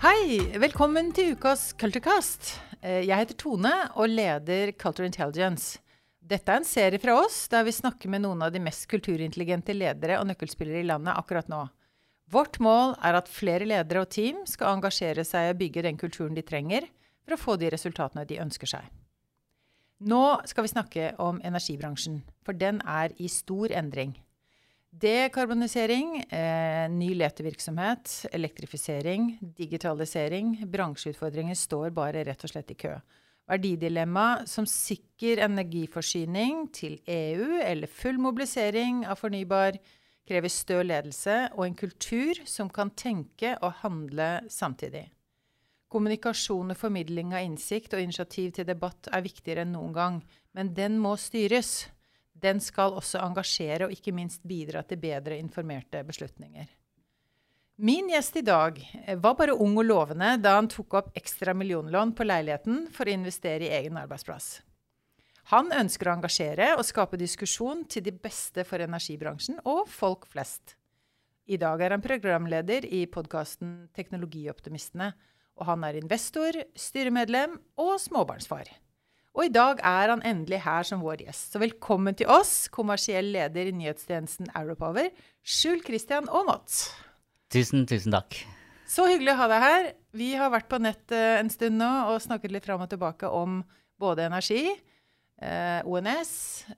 Hei! Velkommen til ukas Culturecast. Eh, Jeg heter Tone og leder Culture Intelligence. Dette er en serie fra oss der vi snakker med noen av de mest kulturintelligente ledere og nøkkelspillere i landet akkurat nå. Vårt mål er at flere ledere og team skal engasjere seg å bygge den kulturen de trenger for å få de resultatene de ønsker seg. Nå skal vi snakke om energibransjen, for den er i stor endring. Dekarbonisering, eh, ny letevirksomhet, elektrifisering, digitalisering, bransjeutfordringer står bare rett og slett i kø. Verdidilemma som sikker energiforsyning til EU eller full mobilisering av fornybar krever stø ledelse og en kultur som kan tenke og handle samtidig. Kommunikasjon og formidling av innsikt og initiativ til debatt er viktigere enn noen gang, men den må styres. Den skal også engasjere og ikke minst bidra til bedre informerte beslutninger. Min gjest i dag eh, var bare ung og lovende da han tok opp ekstra millionlån på leiligheten for å investere i egen arbeidsplass. Han ønsker å engasjere og skape diskusjon til de beste for energibransjen og folk flest. I dag er han programleder i podkasten Teknologioptimistene, og han er investor, styremedlem og småbarnsfar. Og i dag er han endelig her som vår gjest. Så velkommen til oss, kommersiell leder i nyhetstjenesten Europower, Skjul Christian Aamodt. Tusen, tusen takk. Så hyggelig å ha deg her. Vi har vært på nett eh, en stund nå og snakket litt fram og tilbake om både energi, eh, ONS,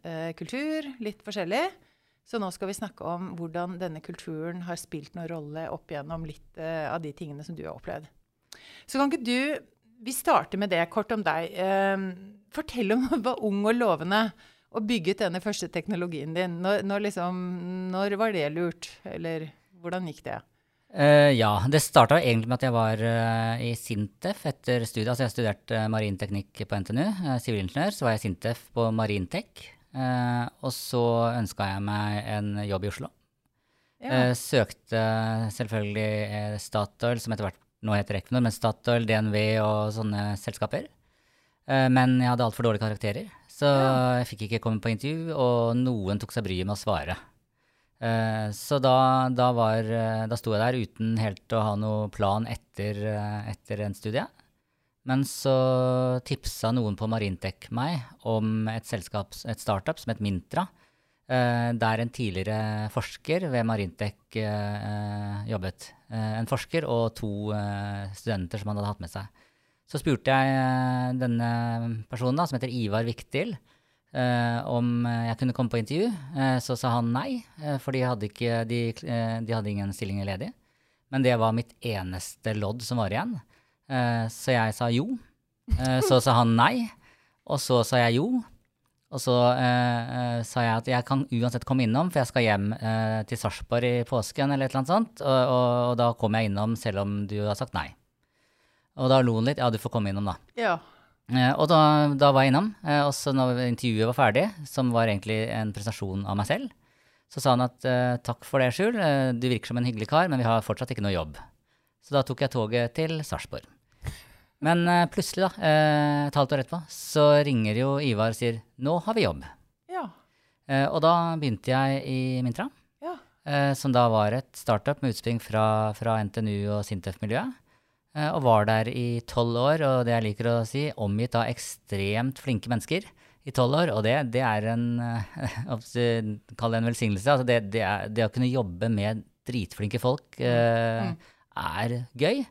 eh, kultur, litt forskjellig. Så nå skal vi snakke om hvordan denne kulturen har spilt noen rolle opp igjennom litt eh, av de tingene som du har opplevd. Så kan ikke du Vi starter med det, kort om deg. Eh, fortell om du var ung og lovende og bygget denne første teknologien din. Når, når, liksom, når var det lurt? Eller hvordan gikk det? Uh, ja, det starta egentlig med at jeg var uh, i Sintef etter studiet. Altså jeg studerte uh, marinteknikk på NTNU, uh, sivilingeniør. Så var jeg i Sintef på Marintek. Eh, og så ønska jeg meg en jobb i Oslo. Ja. søkte selvfølgelig Statoil, som etter hvert nå heter Equinor, men Statoil, DNV og sånne selskaper. Eh, men jeg hadde altfor dårlige karakterer, så jeg fikk ikke komme på intervju, og noen tok seg bryet med å svare. Eh, Så da, da, var, eh, da sto jeg der uten helt å ha noe plan etter, etter en studie. Men så tipsa noen på Marintech meg om et selskap, et startup som het Mintra, der en tidligere forsker ved Marintek eh, jobbet. En forsker og to studenter som han hadde hatt med seg. Så spurte jeg eh, denne personen, da, som heter Ivar Viktil, eh, om eh, jeg kunne komme på intervju. Så sa han nei, for de hadde, ikke, de, de hadde ingen stillinger ledig. Men det var mitt eneste lodd som var igjen. Så jeg sa jo. Så sa han nei, og så sa jeg jo. Og så eh, sa jeg at jeg kan uansett komme innom, for jeg skal hjem eh, til Sarpsborg i påsken eller et eller annet sånt. Og, og, og da kom jeg innom selv om du har sagt nei. Og da lo han litt. Ja, du får komme innom, da. Ja. Eh, og da, da var jeg innom. Eh, og så når intervjuet var ferdig, som var egentlig en presentasjon av meg selv, så sa han at eh, takk for det, Skjul. Eh, du virker som en hyggelig kar, men vi har fortsatt ikke noe jobb. Så da tok jeg toget til Sarpsborg. Men eh, plutselig, da, eh, et halvt år etterpå, så ringer jo Ivar og sier 'nå har vi jobb'. Ja. Eh, og da begynte jeg i Mintra, ja. eh, som da var et startup med utspring fra, fra NTNU og Sintef-miljøet. Eh, og var der i tolv år, og det jeg liker å si, omgitt av ekstremt flinke mennesker i tolv år. Og det, det er en eh, Kall det en velsignelse. Altså det, det, er, det å kunne jobbe med dritflinke folk eh, Mm. er gøy.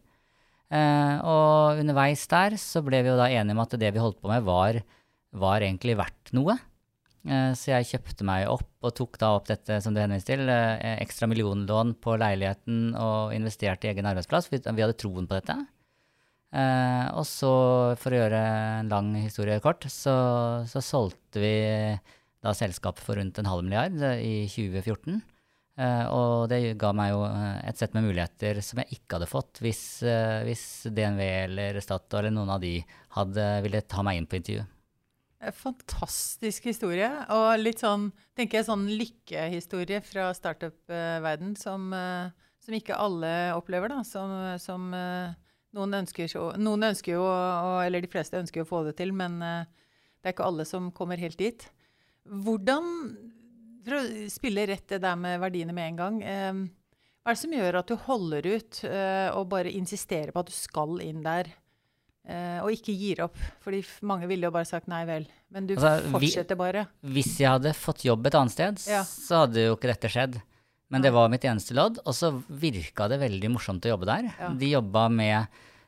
Eh, og underveis der så ble vi jo da enige om at det vi holdt på med, var, var egentlig verdt noe. Eh, så jeg kjøpte meg opp og tok da opp dette som du henviste til, eh, ekstra millionlån på leiligheten og investerte i egen arbeidsplass. Vi, vi hadde troen på dette. Eh, og så, for å gjøre en lang historie kort, så, så solgte vi da selskapet for rundt en halv milliard i 2014. Eh, og det ga meg jo et sett med muligheter som jeg ikke hadde fått hvis, hvis DNV eller Statoil eller noen av de hadde ville ta meg inn på intervju. En Fantastisk historie. Og litt sånn, tenker jeg, sånn lykkehistorie fra startup-verden som, eh, som ikke alle opplever, da. Som, som eh, noen, ønsker, noen ønsker jo, eller de fleste ønsker jo å få det til, men eh, det er ikke alle som kommer helt dit. Hvordan For å spille rett det der med verdiene med en gang. Eh, Hva er det som gjør at du holder ut eh, og bare insisterer på at du skal inn der, eh, og ikke gir opp? Fordi mange ville jo bare sagt nei vel, men du Altså, fortsetter bare. Hvis jeg hadde fått jobb et annet sted, Ja. så hadde jo ikke dette skjedd. Men det var mitt eneste lodd, og så virka det veldig morsomt å jobbe der. Ja. De jobba med,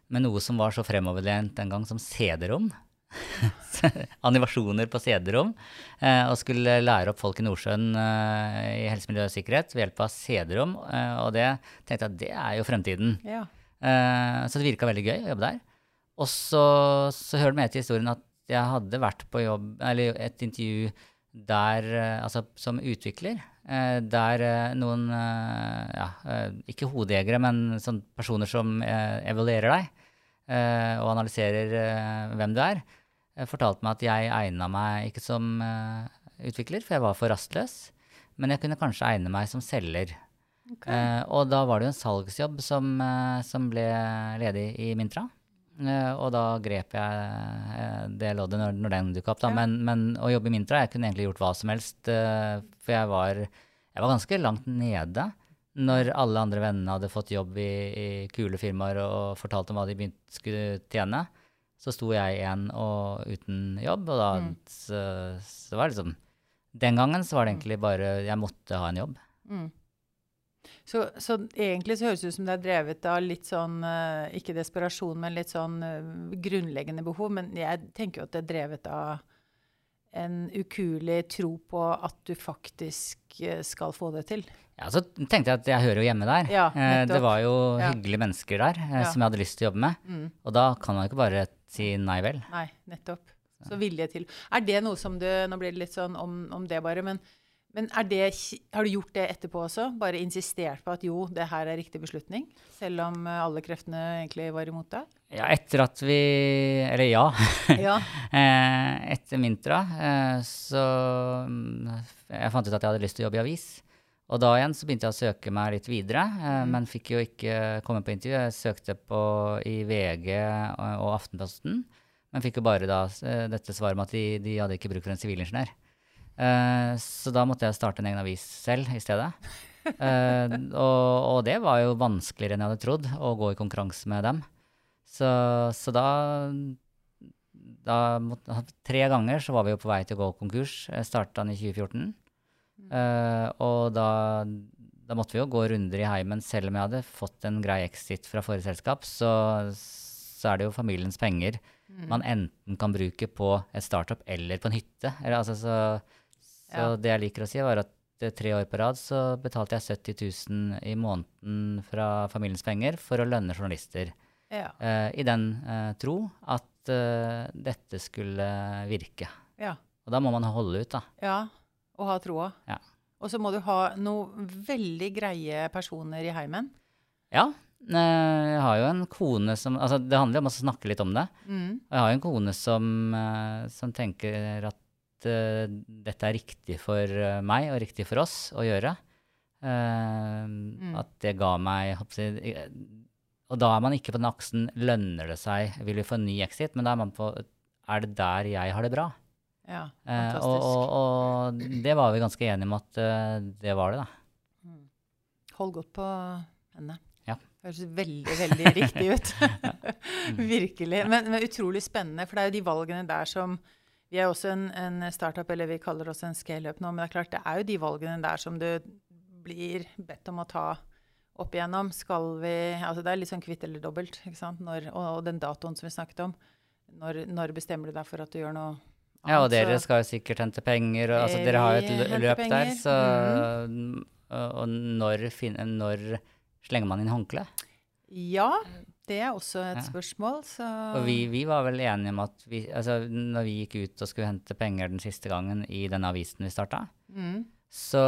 med noe som var så fremoverlent den gang som CD-rom. Animasjoner på CD-rom. Eh, og skulle lære opp folk i Nordsjøen eh, i helse, miljø og sikkerhet ved hjelp av CD-rom. Eh, og det tenkte jeg at det er jo fremtiden. Ja. Eh, så det virka veldig gøy å jobbe der. Og så, så hører det med til historien at jeg hadde vært på jobb, eller et intervju der, eh, altså som utvikler, eh, der eh, noen, ja, ikke hodejegere, men sånn personer som evaluerer deg og analyserer hvem du er, fortalte meg at jeg egna meg ikke som utvikler, for jeg var for rastløs, men jeg kunne kanskje egne meg som selger. Ok. Eh, og da var det jo en salgsjobb som, som ble ledig i Mintra. Eh, og da grep jeg eh, det loddet når, når den dukka opp. Da. Ja. Men, men å jobbe i Mintra Jeg kunne egentlig gjort hva som helst. eh, for jeg var, jeg var ganske langt nede når alle andre vennene hadde fått jobb i, i kule firmaer og fortalt om hva de begynt, skulle tjene. Så sto jeg igjen og uten jobb, og da Mm. så, så var det liksom Den gangen så var det egentlig bare Jeg måtte ha en jobb. Mm. Så, så egentlig så høres det ut som det er drevet av litt sånn, eh, ikke desperasjon, men litt sånn eh, grunnleggende behov. Men jeg tenker jo at det er drevet av en ukuelig tro på at du faktisk eh, skal få det til. Ja, så tenkte jeg at jeg hører jo hjemme der. Ja, det var jo Ja. hyggelige mennesker der Ja. som jeg hadde lyst til å jobbe med. Mm. Og da kan man ikke bare si nei vel. Nei, nettopp. Så vilje til. Er det noe som du Nå blir det litt sånn om, om det bare, men, men er det, har du gjort det etterpå også? Bare insistert på at jo, det her er riktig beslutning? Selv om eh, alle kreftene egentlig var imot deg? Ja, etter at vi Eller ja. Ja. Eh, etter Mintra eh, så mm, Jeg fant ut at jeg hadde lyst til å jobbe i avis. Og da igjen så begynte jeg å søke meg litt videre, Mm. men fikk jo ikke komme på intervju. Jeg søkte på i VG og, Aftenposten, men fikk jo bare da dette svaret med at de, de hadde ikke bruk for en sivilingeniør. Eh, så da måtte jeg starte en egen avis selv i stedet. Uh, og, og det var jo vanskeligere enn jeg hadde trodd, å gå i konkurranse med dem. Så, så da da måtte, tre ganger så var vi jo på vei til å gå konkurs. Starta den i 2014. Uh, og da, da måtte vi jo gå runder i heimen, selv om jeg hadde fått en grei exit fra forrige selskap. Så, så er det jo familiens penger man enten kan bruke på et startup eller på en hytte. Eller, altså, så så Ja. det jeg liker å si, var at eh, tre år på rad så betalte jeg 70 000 i måneden fra familiens penger for å lønne journalister. Ja. Uh, I den uh, tro at uh, dette skulle virke. ja. Og da må man holde ut, da. Ja, og ha troa. Ja. Og så må du ha noen veldig greie personer i heimen. Ja. Jeg har jo en kone som Altså, det handler om å snakke litt om det. Mm. Og jeg har jo en kone som, som tenker at eh, dette er riktig for eh, meg og riktig for oss å gjøre. Mm. At det ga meg jeg eh, Og da er man ikke på den aksen lønner det seg, vil vi få en ny exit, men da er man på er det der jeg har det bra? Ja, Eh, fantastisk. og, og, og det var vi ganske enige om at eh, det var det, da. Mm. Hold godt på henne. Ja. Høres veldig, veldig riktig ut. Virkelig. Men, men utrolig spennende, for det er jo de valgene der som Vi er også en, en startup, eller vi kaller oss en scale-up nå, men det er klart det er jo de valgene der som du blir bedt om å ta opp igjennom. Skal vi Altså det er litt sånn kvitt eller dobbelt, ikke sant. Når, og, og den datoen som vi snakket om. Når, når bestemmer du deg for at du gjør noe annet? Ja, og dere så- skal jo sikkert hente penger, og altså, dere har jo et løp der, så og, og når, når slenger man inn håndkleet? Ja, det er også et Ja. spørsmål, så Og vi, vi var vel enige om at vi, altså, når vi gikk ut og skulle hente penger den siste gangen i den avisen vi starta, mm, så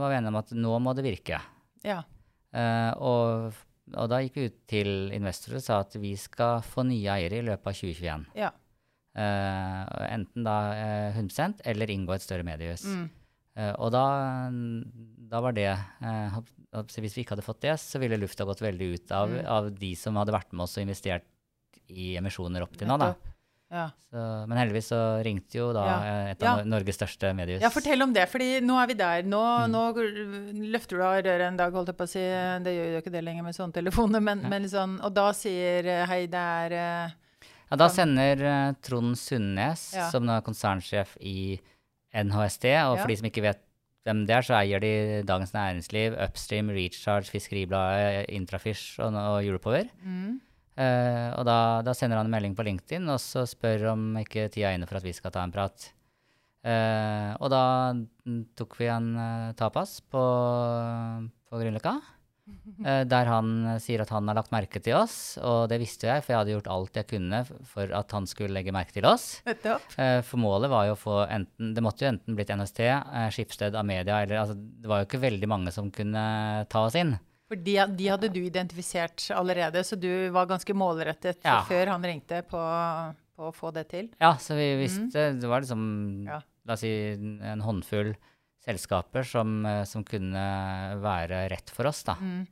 var vi enige om at nå må det virke. Ja. Uh, og, og da gikk vi ut til investorer og sa at vi skal få nye eiere i løpet av 2021. Ja. Uh, enten da uh, 100 eller inngå et større mediehus. Mm. Uh, og da, da var det Hvis vi ikke hadde fått det, så ville lufta gått veldig ut av, Mm. av de som hadde vært med oss og investert i emisjoner opp til nå. da. Ja. Så, men heldigvis så ringte jo da Ja. et av Ja. Norges største mediehus. ja, fortell om det, fordi nå er vi der. Nå, Mm. nå løfter du av røret en dag, holdt jeg på å si. Det gjør jo ikke det lenger med sånne telefoner, men, men sånn Og da sier eh, hei, det er eh, Ja, da sender eh, Trond Sundnes, som nå er konsernsjef i NHST, og for de som ikke vet hvem det er, så eier de Dagens Næringsliv, Upstream, Recharge, Fiskeribladet, Intrafish og, og Europower. mm, Uh, og da, da sender han en melding på LinkedIn og så spør om ikke tida er inne for at vi skal ta en prat. Uh, og da tok vi en uh, tapas på, på Grünerløkka. Eh, der han eh, sier at han har lagt merke til oss, og det visste jeg, for jeg hadde gjort alt jeg kunne for at han skulle legge merke til oss. Eh, for målet var jo å få enten Det måtte jo enten blitt NST, Skipsted, Amedia eller altså, Det var jo ikke veldig mange som kunne ta oss inn. For de, de hadde du identifisert allerede, så du var ganske målrettet Ja. før han ringte på, på å få det til. Ja, så vi visste Det var liksom Ja. La oss si en håndfull selskaper som, eh, som kunne være rett for oss, da. Mm.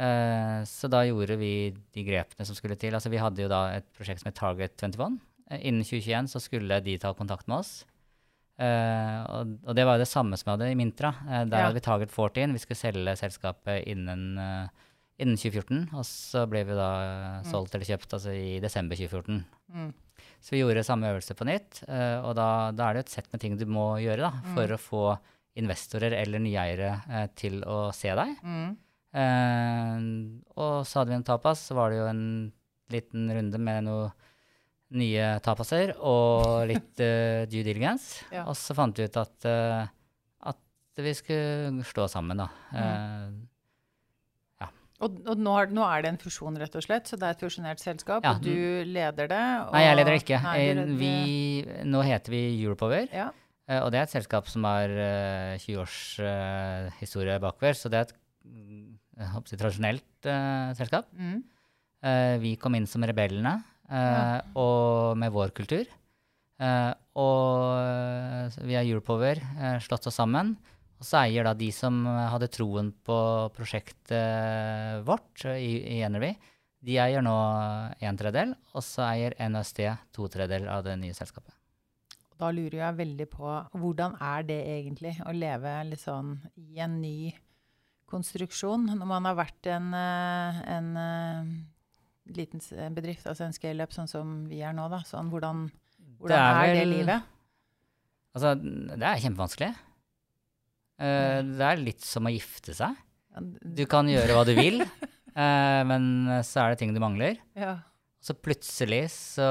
Eh, så da gjorde vi de grepene som skulle til. Altså vi hadde jo da et prosjekt som het Target 21. Eh, innen 2021 så skulle de ta kontakt med oss. Og, og det var jo det samme som vi hadde i Mintra. Der Ja. hadde vi Target 14. Vi skulle selge selskapet innen, innen 2014. Og så ble vi da eh, solgt eller kjøpt altså i desember 2014. Mm. Så vi gjorde samme øvelse på nytt, og da, da er det et sett med ting du må gjøre da, Mm. for å få investorer eller nye eiere eh, til å se deg. Mm. Eh, og så hadde vi en tapas, så var det jo en liten runde med noen nye tapaser og litt eh, due diligence. Ja. Og så fant vi ut at, eh, at vi skulle stå sammen, da. Mm. Eh, Og, og nå, er, nå er det en fusjon, rett og slett, så det er et fusjonert selskap, Ja. og du leder det. Og, Nei, jeg leder det ikke. Nei, Eh, vi, nå heter vi Europower. Ja. Eh, og det er et selskap som har uh, 20 års eh, historie bakover, så det er et mm, håper tradisjonelt eh, selskap. Mm. Vi kom inn som rebellene Ja. og med vår kultur. Og vi har Europower, slått oss sammen. Og så eier da de som hadde troen på prosjektet vårt i, i Energy, de eier nå en tredjedel, og så eier NSD to tredjedel av det nye selskapet. Da lurer jeg veldig på hvordan er det egentlig å leve litt sånn i en ny konstruksjon når man har vært en, eh, en eh, liten bedrift, altså en scale-up sånn som vi er nå, da. Sånn, hvordan hvordan er er, det livet? Altså, det er kjempevanskelig. Eh, det er litt som å gifte seg. Du kan gjøre hva du vil, uh, men så er det ting du mangler. Ja. Så plutselig så,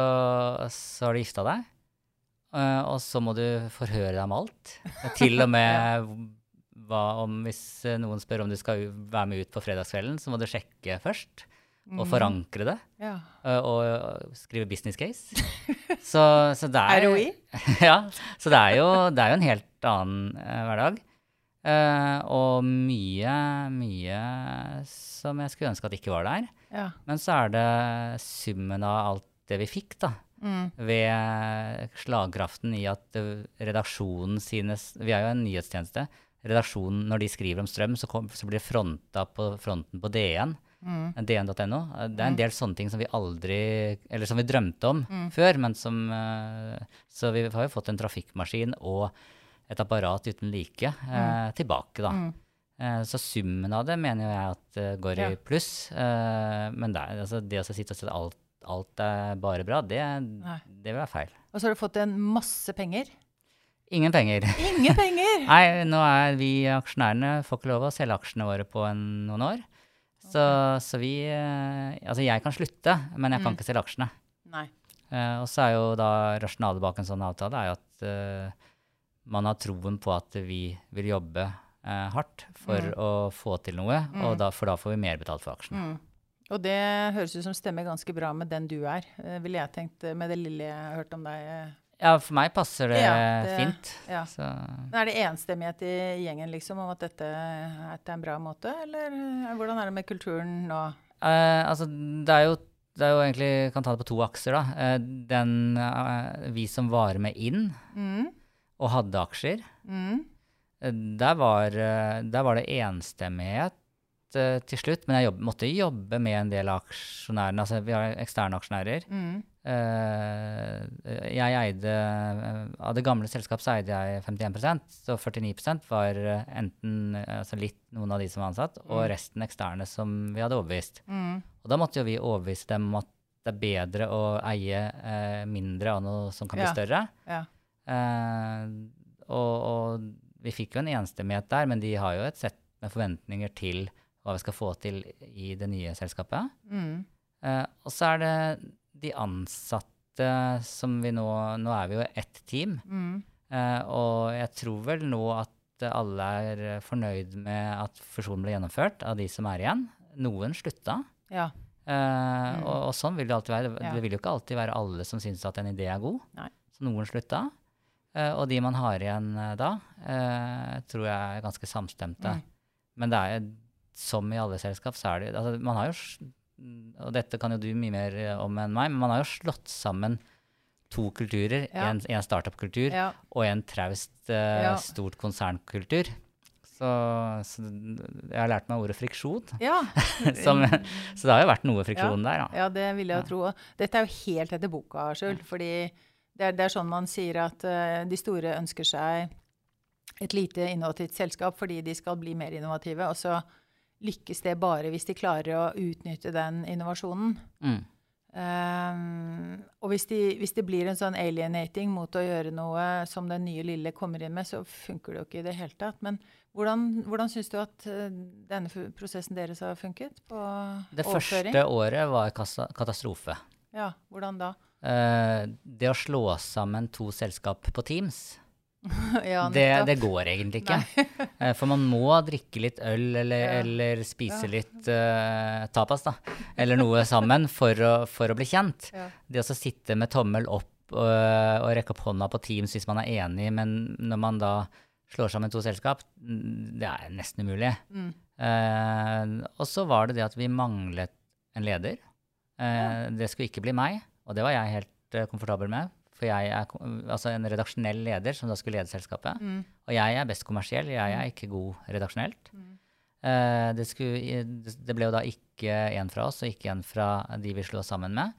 så har du gifta deg, eh, og så må du forhøre deg om alt. Til og med hva om hvis eh, noen spør om du skal være med ut på fredagskvelden, så må du sjekke først. Og Mhm. forankre det, Ja. Uh, og, og skrive business case. Så, så det er ROI? ja, så det er jo, det er jo en helt annen uh, hverdag. Eh, og mye, mye som jeg skulle ønske at ikke var der. Ja. Men så er det summen av alt det vi fikk, da. Mm. Ved slagkraften i at redaksjonen sine Vi er jo en nyhetstjeneste. Redaksjonen, når de skriver om strøm, så, kom, så blir det fronta på fronten på DN. Mm. DN.no. Det er en del sånne ting som vi aldri Eller som vi drømte om Mm. før, men som eh, Så vi har jo fått en trafikkmaskin og et apparat uten like eh, tilbake, da. Mm. Eh, så summen av det mener jeg at eh, går i pluss. Eh, men det, altså, det å sitte og si alt, alt er bare bra, det, det vil være feil. Og så har du fått en masse penger. Ingen penger. Ingen penger! Nei, nå er vi aksjonærene får ikke lov å selge aksjene våre på en, noen år. Så, så vi eh, Altså, jeg kan slutte, men jeg kan Mm. ikke selge aksjene. Nei. Uh, og så er jo da rasjonalet bak en sånn avtale er jo at uh, man har troen på at vi vil jobbe uh, hardt for Mm. å få til noe, Mm. og da, for da får vi mer betalt for aksjene. Og det høres ut som stemmer ganske bra med den du er, eh, ville jeg tenkt, eh, med det lille jeg har hørt om deg. eh. Ja, for meg passer det, Ja, det- fint. Ja. Så Er det enstemmighet i gjengen liksom om at dette, er en bra måte, eller hvordan er det med kulturen nå? eh, altså, det er jo det er jo egentlig, kan ta det på to akser, da. Den, vi som var med inn Mm. og hadde aksjer, Mm. der var, der var det enstemmighet eh, til slutt. Men jeg jobb, måtte jobbe med en del av aksjonærene. Altså, vi har eksterne aksjonærer. Mm. Uh, Jeg eide eh, Av det gamle selskapet så eide jeg 51% så 49% var enten altså litt noen av de som var ansatt, og Mm. resten eksterne som vi hadde overbevist. Mm. Og da måtte jo vi overbevise dem om at det er bedre å eie eh, mindre av noe som kan bli Ja. større. Ja. Eh, og, og vi fikk jo en enstemmighet der, men de har jo et sett med forventninger til hva vi skal få til i det nye selskapet. Mm. Uh, og så er det de ansatte som vi nå Nå er vi jo ett team. Mm. Uh, og jeg tror vel nå at alle er fornøyd med at fusjonen ble gjennomført, av de som er igjen. Noen slutta. Ja. Eh, og, og sånn vil det alltid være. Ja. Det vil jo ikke alltid være alle som syns at en idé er god. Nei. Så noen slutta. Eh, og de man har igjen eh, da, eh, tror jeg er ganske samstemte. Mm. Men det er som i alle selskap, så er det altså, Man har jo Og dette kan jo du mye mer eh, om enn meg, men man har jo slått sammen to kulturer. Ja. En, en startup-kultur Ja. og en traust, uh, Ja. stort konsernkultur. Så, så jeg har lært meg ordet friksjon. ja. Som, så det har jo vært noe friksjon der, da. Ja, det vil jeg tro. Dette er jo helt etter boka, Skjul. Fordi det er, det er sånn man sier at uh, de store ønsker seg et lite innovativt selskap fordi de skal bli mer innovative. Og så lykkes det bare hvis de klarer å utnytte den innovasjonen. Mm. Um, og hvis, de, hvis det blir en sånn alienating mot å gjøre noe som den nye lille kommer inn med, så funker det jo ikke i det hele tatt. Men hvordan, hvordan syns du at eh, denne prosessen deres har funket? På Det overføring? første året var katastrofe. Ja, hvordan da? Uh, det å slå sammen to selskap på Teams, ja, det, det går egentlig ikke. Eh, for man må drikke litt øl eller, Ja. eller spise Ja. litt uh, tapas, da. Eller noe sammen for å, for å bli kjent. Det å sitte med tommel opp og, og rekke opp hånda på Teams hvis man er enig, men når man da slår sammen to selskap, mm, det er nesten umulig. Mm. Uh, og så var det det at vi manglet en leder. Eh, Det skulle ikke bli meg, og det var jeg helt eh, komfortabel med. For jeg er altså en redaksjonell leder som da skulle lede selskapet. Mm. Og jeg er best kommersiell, jeg er ikke god redaksjonelt. Mm. Eh, det, skulle, det ble jo da ikke en fra oss, og ikke en fra de vi slo oss sammen med.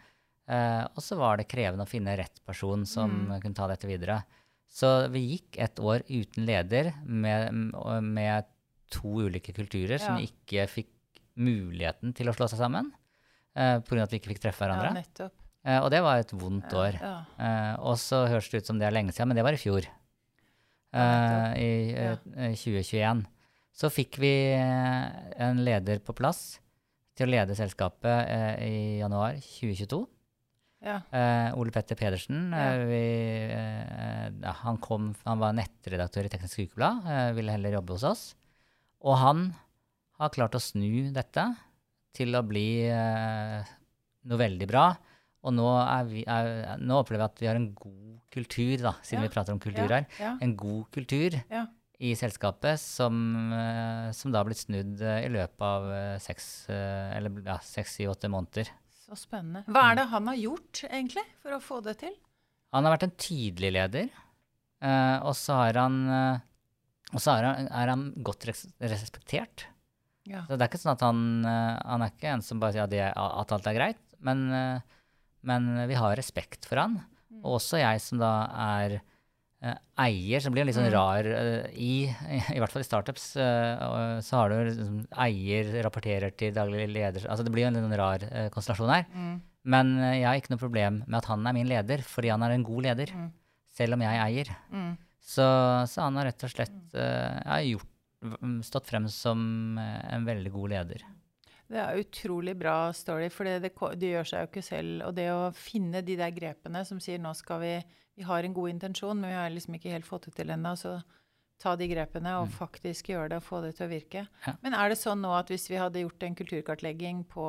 Eh, og så var det krevende å finne rett person som Mm. kunne ta dette videre. Så vi gikk et år uten leder med, med to ulike kulturer som ikke fikk muligheten til å slå seg sammen. Uh, Pga. at vi ikke fikk treffe hverandre. Ja, nettopp. Eh, og det var et vondt år. Eh, og så høres det ut som det er lenge siden, men det var i fjor. Eh, I eh, 2021. Så fikk vi en leder på plass til å lede selskapet i januar 2022. Ja. Eh, Ole Petter Pedersen. Ja. eh, vi, ja, han, kom, han var nettredaktør i Teknisk Ukeblad, ville heller jobbe hos oss. Og han har klart å snu dette til å bli noe veldig bra. Og nå, er vi, er, nå opplever jeg at vi har en god kultur, da, siden Ja. vi prater om kultur Ja, her. ja. En god kultur i selskapet som, eh, som da har blitt snudd eh, i løpet av eh, seks, eller ja, seks, syv, åtte måneder. Så spennende. Hva er det han har gjort, egentlig, for å få det til? Han har vært en tydelig leder, og så har han og så er han, er han godt respektert. Ja. Så det er ikke sånn at han, han er ikke en som bare sier at, alt er greit, men, men vi har respekt for han. Mm. Og også jeg som da er eh, eier, som blir litt sånn Mm. rar eh, i, i hvert fall i startups, eh, så har du liksom eier rapporterer til daglig leder, altså det blir jo en litt sånn rar eh, konstellasjon her. Mm. Men eh, jeg har ikke noe problem med at han er min leder, fordi han er en god leder, Mm. selv om jeg eier. Mm. Så, så han har rett og slett eh, ja, gjort, stått frem som eh, en veldig god leder. Det er utrolig bra story, for det, det, det gjør seg jo ikke selv. Og det å finne de der grepene som sier nå skal vi Vi har en god intensjon, men vi har liksom ikke helt fått det til ennå. Så ta de grepene og Mm. faktisk gjøre det og få det til å virke. Ja. Men er det sånn nå at hvis vi hadde gjort en kulturkartlegging på,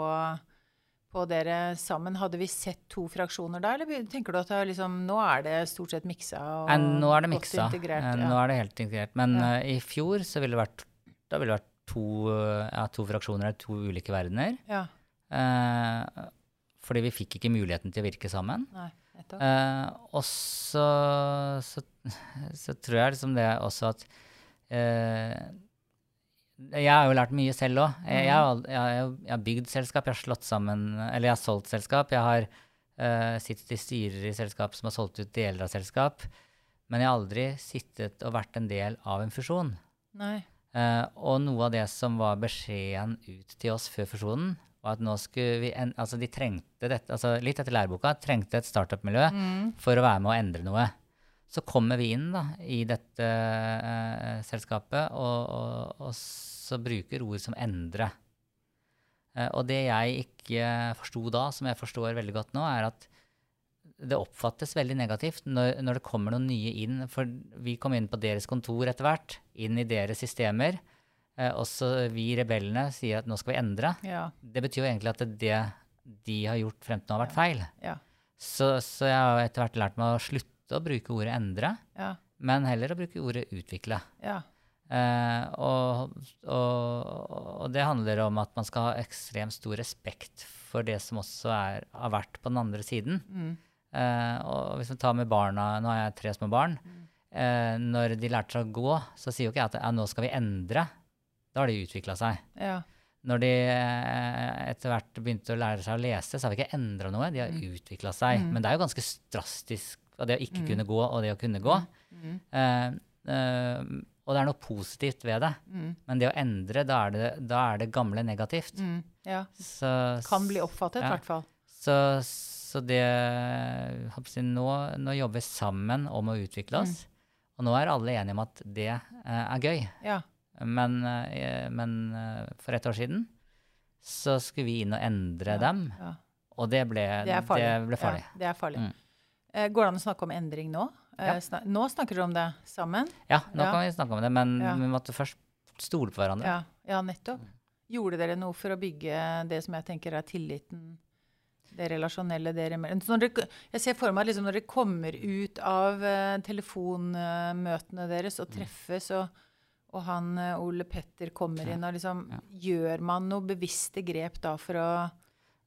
på dere sammen, hadde vi sett to fraksjoner da? Eller tenker du at det liksom, nå er det stort sett miksa? Og nå er det godt miksa. integrert, Eh, ja. Nå er det helt integrert. Men Ja. uh, i fjor så ville det vært, da ville det vært to, eh, ja, to fraksjoner, to ulike verdener. Ja, Eh, fordi vi fikk ikke muligheten til å virke sammen. nei. Eh, og så, så, så tror jeg liksom det også at eh, Jeg har jo lært mye selv òg. Jeg, jeg, har jeg, jeg har bygd selskap, jeg har slått sammen Eller jeg har solgt selskap. Jeg har eh, sittet i styrer i selskap som har solgt ut deler av selskap. Men jeg har aldri sittet og vært en del av en fusjon. Nei. Uh, og noe av det som var beskjeden ut til oss før fusjonen, var at nå skulle vi en, Altså, de trengte dette, altså litt etter læreboka, trengte et startup-miljø Mm. for å være med å endre noe. Så kommer vi inn da, i dette eh, selskapet, og, og, og så bruker ord som 'endre'. Eh, og det jeg ikke forsto da, som jeg forstår veldig godt nå, er at det oppfattes veldig negativt når, når det kommer noen nye inn. For vi kom inn på deres kontor etter hvert, inn i deres systemer. Eh, også vi rebellene sier at nå skal vi endre. Ja. Det betyr jo egentlig at det de har gjort frem til nå, har vært feil. Ja. Så, så jeg har etter hvert lært meg å slutte å bruke ordet 'endre', Ja. men heller å bruke ordet 'utvikle'. Ja. Eh, og, og, og det handler om at man skal ha ekstremt stor respekt for det som også er, har vært på den andre siden. Mm. Eh, og hvis vi tar med barna, nå har jeg tre små barn, eh, når de lærte seg å gå, så sier jo ikke jeg at ja, nå skal vi endre. Da har de utvikla seg. Ja. Når de eh, etter hvert begynte å lære seg å lese, så har vi ikke endra noe. De har Mm. utvikla seg. Mm. Men det er jo ganske drastisk, det å ikke Mm. kunne gå og det å kunne gå. Mm. Eh, eh, og det er noe positivt ved det. Mm. Men det å endre, da er det, da er det gamle negativt. Mm. Ja. Så, Kan bli oppfattet, i Ja. hvert fall. Så, så det nå, nå jobber vi sammen om å utvikle Mm. oss. Og nå er alle enige om at det eh, er gøy. Ja. Men, eh, men eh, for et år siden så skulle vi inn og endre Ja. dem. ja. Og det ble, Det farlig. Det ble farlig. Ja, det er farlig. Mm. Går det an å snakke om endring nå? Snak nå snakker dere om det sammen? Ja, nå kan vi snakke om det, men vi måtte først stole på hverandre. Ja, ja, nettopp. Gjorde dere noe for å bygge det som jeg tenker er tilliten, det relasjonelle dere imellom? Jeg ser for meg liksom når dere kommer ut av eh, telefonmøtene deres og treffes, og, og han eh, Ole Petter kommer inn, og liksom Ja. Gjør man noe bevisste grep da for å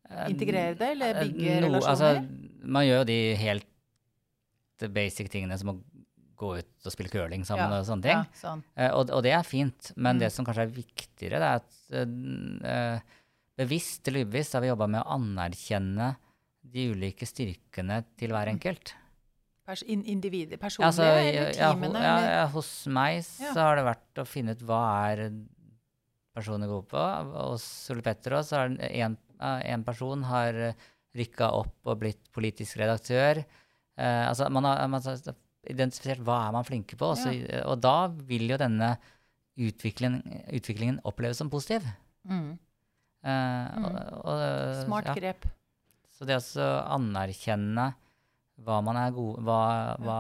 Eh, integrere det, eller bygge no- relasjoner? Altså, man gjør jo de helt basic tingene som å gå ut og spille curling sammen Ja, og sånne ting. Ja, sånn. Og, og det er fint, men Mm. det som kanskje er viktigere, det er at eh, bevisst eller ubevisst har vi jobba med å anerkjenne de ulike styrkene til hver enkelt. Pers individet, personlige altså, eller teamene? ja, ja, hos meg så har det vært å finne ut hva er personen gode på. Hos Ole Petter også har en, en person har rykka opp og blitt politisk redaktør. Eh, altså, man har, man har identifisert hva er man flinke på, og så- og da vil jo denne utviklingen, utviklingen oppleves som positiv. Mm. Eh, og, og, Smart ja. grep. Så det å anerkjenne hva man er god, hva, hva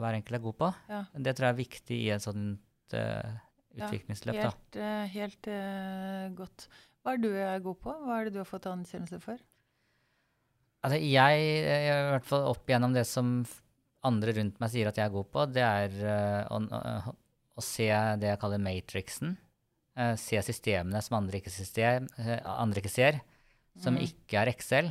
hver enkelt er god på, Ja. det tror jeg er viktig i et sånt uh, utviklingsløp. Ja, Helt, uh, helt uh, godt. Hva er du er god på? Hva er det du har fått anerkjennelse for? Altså, jeg, jeg, i hvert fall opp igjennom det som andre rundt meg sier at jeg er god på, det er eh, å, å, å se det jeg kaller matrixen. Eh, se systemene som andre ikke, system, eh, andre ikke ser, som Mm. ikke er Excel,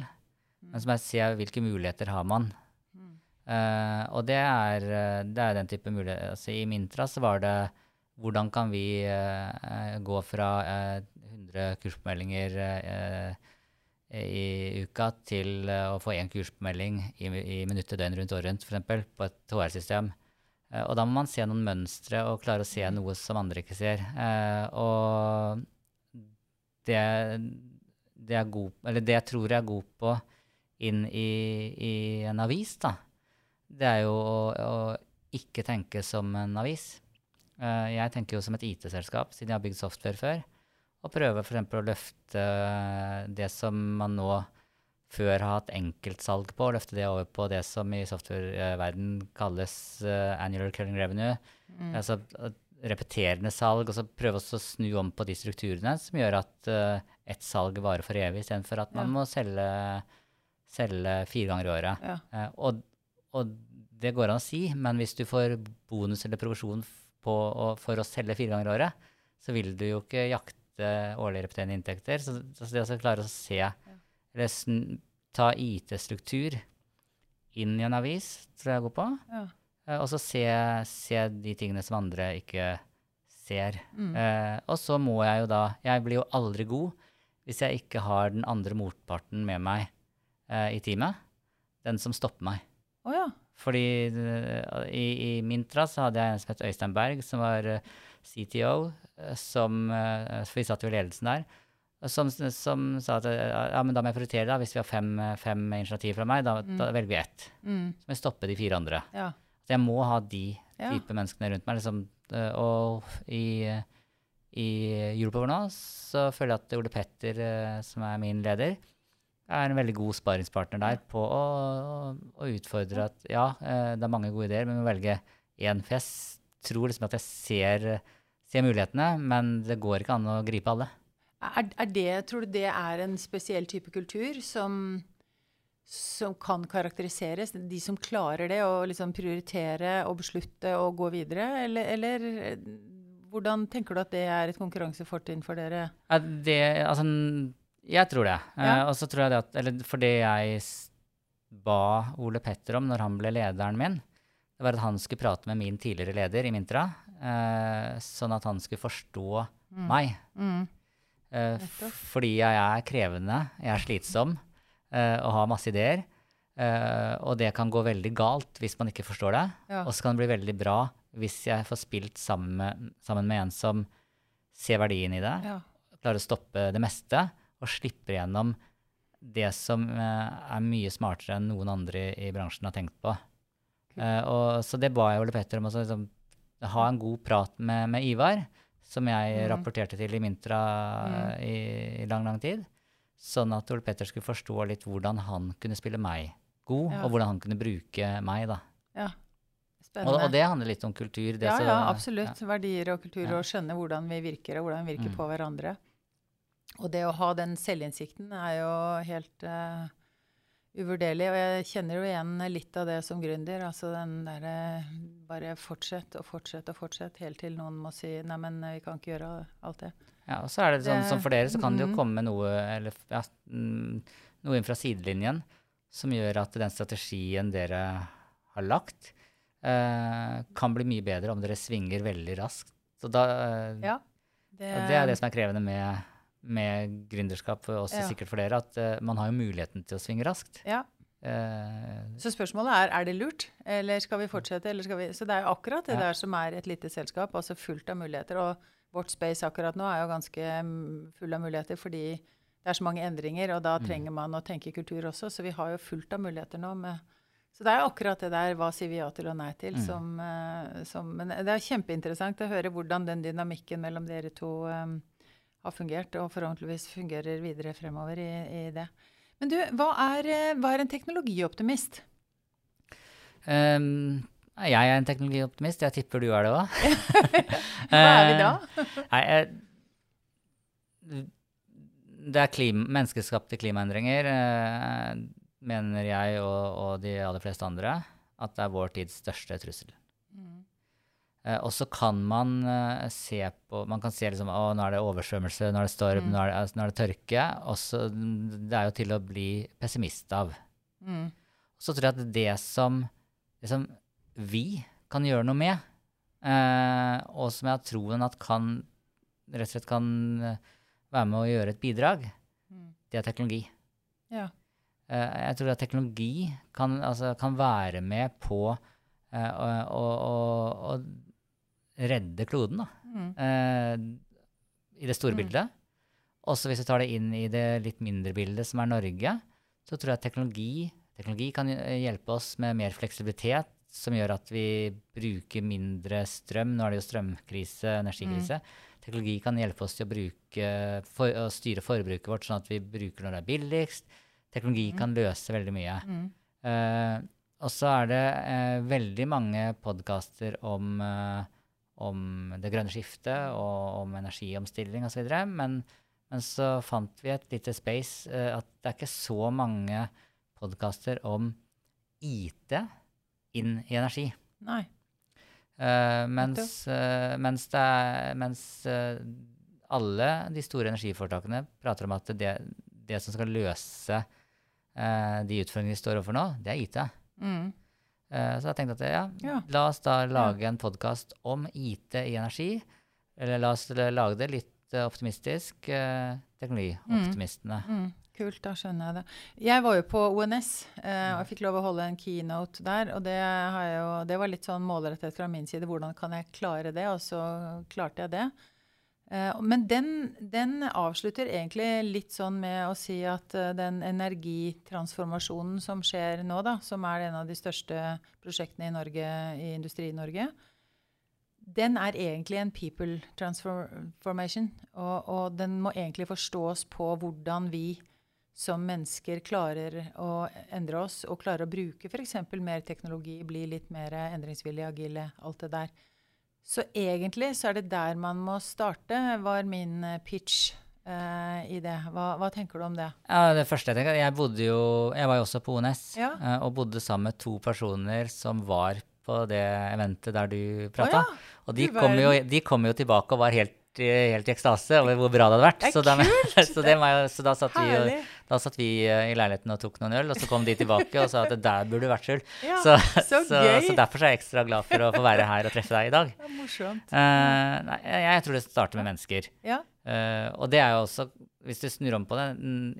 men som er se hvilke muligheter har man. Mm. Eh, og det er, eh, det er den type muligheter. Altså, I Mintra så var det hvordan kan vi eh, gå fra eh, 100 kursmeldinger i uka til å få én kursmelding i, i minuttet døgn rundt året rundt, f.eks. på et HR-system. Eh, og da må man se noen mønstre og klare å se noe som andre ikke ser. Eh, og det, det, er god, eller det jeg tror jeg er god på inn i, i en avis, da, det er jo å, å ikke tenke som en avis. Eh, jeg tenker jo som et IT-selskap, siden jeg har bygd software før. Og prøve f.eks. å løfte det som man nå før har hatt enkeltsalg på, og løfte det over på det som i softwareverden kalles uh, annual recurring revenue. Mm. Altså eh, repeterende salg, og så prøve å snu om på de strukturene som gjør at uh, ett salg varer for evig, istedenfor at man Ja. må selge, selge fire ganger i året. Ja. Uh, og, og det går an å si, men hvis du får bonus eller provisjon for å selge fire ganger i året, så vil du jo ikke jakte årlig repeterende inntekter. Så, så det å klare å se, eller ta IT-struktur inn i en avis, tror jeg går på. Ja. Eh, og så se, se de tingene som andre ikke ser. Mm. Eh, og så må jeg jo da Jeg blir jo aldri god hvis jeg ikke har den andre motparten med meg eh, i teamet. den som stopper meg. Oh, ja. Fordi i, i Mintra så hadde jeg en som het Øystein Berg, som var CTO, som For vi satt jo i ledelsen der. Som, som sa at eh, ja, men da må jeg prioritere, da. Hvis vi har fem, fem initiativ fra meg, da, da velger vi ett. Mm. Så må jeg stoppe de fire andre. Ja. Så jeg må ha de Ja. type menneskene rundt meg. Liksom, eh, og i, i Europower nå så føler jeg at Ole Petter, eh, som er min leder, er en veldig god sparingspartner der på å, å utfordre at ja, det er mange gode ideer, men vi må velge én. For jeg tror liksom at jeg ser, ser mulighetene, men det går ikke an å gripe alle. Er, er det, tror du det er en spesiell type kultur som, som kan karakteriseres? De som klarer det, å liksom prioritere og beslutte og gå videre? Eller, eller hvordan tenker du at det er et konkurransefortrinn for dere? Det, altså, jeg tror det. Eh, Ja. og så tror jeg det at Eller for det jeg ba Ole Petter om når han ble lederen min, det var at han skulle prate med min tidligere leder i Mintra, eh, sånn at han skulle forstå meg. Mm. F- fordi jeg er krevende, jeg er slitsom uh, og har masse ideer. Uh, og det kan gå veldig galt hvis man ikke forstår det. Ja. Og så kan det bli veldig bra hvis jeg får spilt sammen med, sammen med en som ser verdien i det, Ja. klarer å stoppe det meste og slipper gjennom det som er mye smartere enn noen andre i, i bransjen har tenkt på. Eh, og, så det ba jeg Ole Petter om å liksom, ha en god prat med, med Ivar, som jeg mm. rapporterte til i Mintra mm. i, i lang, lang tid. Sånn at Ole Petter skulle forstå litt hvordan han kunne spille meg god, Ja. og hvordan han kunne bruke meg. da. ja. Og, og det handler litt om kultur. Det ja, så- ja, absolutt. Verdier og kultur, Ja. og skjønne hvordan vi virker, og hvordan vi virker Mm. på hverandre. Og det å ha den selvinnsikten er jo helt eh, uvurderlig. Og jeg kjenner jo igjen litt av det som gründer. Altså den derre bare fortsett og fortsett og fortsett, helt til noen må si nei, men vi kan ikke gjøre alt det. Ja, og så er det sånn som for dere, så kan det jo Mhm. komme noe, eller, ja, mm, noe inn fra sidelinjen som gjør at den strategien dere har lagt, eh, kan bli mye bedre om dere svinger veldig raskt. Så da, eh, Ja. Det, det er det som er krevende med, med gründerskap, også Ja. sikkert for dere, at uh, man har jo muligheten til å svinge raskt. Ja. Uh, Så spørsmålet er er det lurt, eller skal vi fortsette? Eller skal vi? Så det er jo akkurat det Ja. der som er et lite selskap, altså fullt av muligheter. Og vårt space akkurat nå er jo ganske mm, full av muligheter fordi det er så mange endringer, og da Mm. trenger man å tenke kultur også. Så vi har jo fullt av muligheter nå. Med, så det er akkurat det der hva sier vi ja til og nei til Mm. som, eh, som Men det er kjempeinteressant å høre hvordan den dynamikken mellom dere to eh, har fungert, og forhåpentligvis fungerer videre fremover i, i det. Men du, hva er, eh, hva er en teknologioptimist? Um, jeg er en teknologioptimist, jeg tipper du er det òg. Hva er vi da? Nei, jeg, det er klima, menneskeskapte klimaendringer, eh, mener jeg og, og de aller fleste andre, at det er vår tids største trussel. Mm. Eh, og så kan man eh, se på Man kan se liksom å, nå er det oversvømmelse, nå er det storm, Mm. nå, er det, altså, nå er det tørke. Og så Det er jo til å bli pessimist av. Mm. Så tror jeg at det som, det som vi kan gjøre noe med, eh, og som jeg har troen at kan rett og slett kan eh, være med å gjøre et bidrag, Mm. det er teknologi. Ja. Eh, jeg tror at teknologi kan, altså, kan være med på eh, å, å, å redde kloden, da. Mm. eh, I det store Mm. bildet. Også hvis vi tar det inn i det litt mindre bildet, som er Norge, så tror jeg teknologi, teknologi kan eh, hjelpe oss med mer fleksibilitet, som gjør at vi bruker mindre strøm. Nå er det jo strømkrise, energikrise. Teknologi kan hjelpe oss til å, bruke, for, å styre forbruket vårt sånn at vi bruker når det er billigst. Teknologi kan løse veldig mye. Mm. Eh, og så er det eh, veldig mange podkaster om, eh, om det grønne skiftet og om energiomstilling osv. Men, men så fant vi et lite space uh, at det er ikke så mange podkaster om IT inn i energi. Nei. Uh, mens uh, mens, det er, mens alle de store energiforetakene prater om at det, det som skal løse de utfordringene vi står overfor nå, det er IT. Mm. Eh, så jeg tenkte at ja, Ja. la oss da lage en podkast om IT i energi. Eller la oss lage det litt eh, optimistisk. Eh, teknologioptimistene. Mm. kult. Da skjønner jeg det. Jeg var jo på ONS, eh, og jeg fikk lov å holde en keynote der. Og det, jo, det var litt sånn målrettet fra min side. Hvordan kan jeg klare det? Og så klarte jeg det. Eh, men den, den, avslutter egentlig litt sånn med å si at uh, den energitransformasjonen som skjer nå, da, som er en av de største prosjektene i Norge, i Industri-Norge, den er egentlig en people transformation. Og, og, den må egentlig forstås på hvordan vi som mennesker klarer å endre oss og klarer å bruke f.eks. mer teknologi, bli litt mer endringsvillige, agile, alt det der. Så egentlig så er det der man må starte, var min eh, pitch uh, i det. Hva, hva, tenker du om det? Ja, det første Jeg tenker, jeg bodde jo, jeg var jo også på ONS ja. uh, og bodde sammen med to personer som var på det eventet der du prata. Oh, ja. Og de kom, jo, de kom, jo, tilbake og var helt, helt i ekstase over hvor bra det hadde vært. Det så, da, så, det, så, da, satt vi, da satt vi eh, i leiligheten og tok noen øl, og så kom de tilbake og sa at det der burde du vært skjul. Ja, så, så, så, derfor er jeg ekstra glad for å få være her og treffe deg i dag. Det er morsomt. Uh, nei, jeg tror det starter med mennesker. Ja. Uh, og det er jo også, hvis du snur om på det,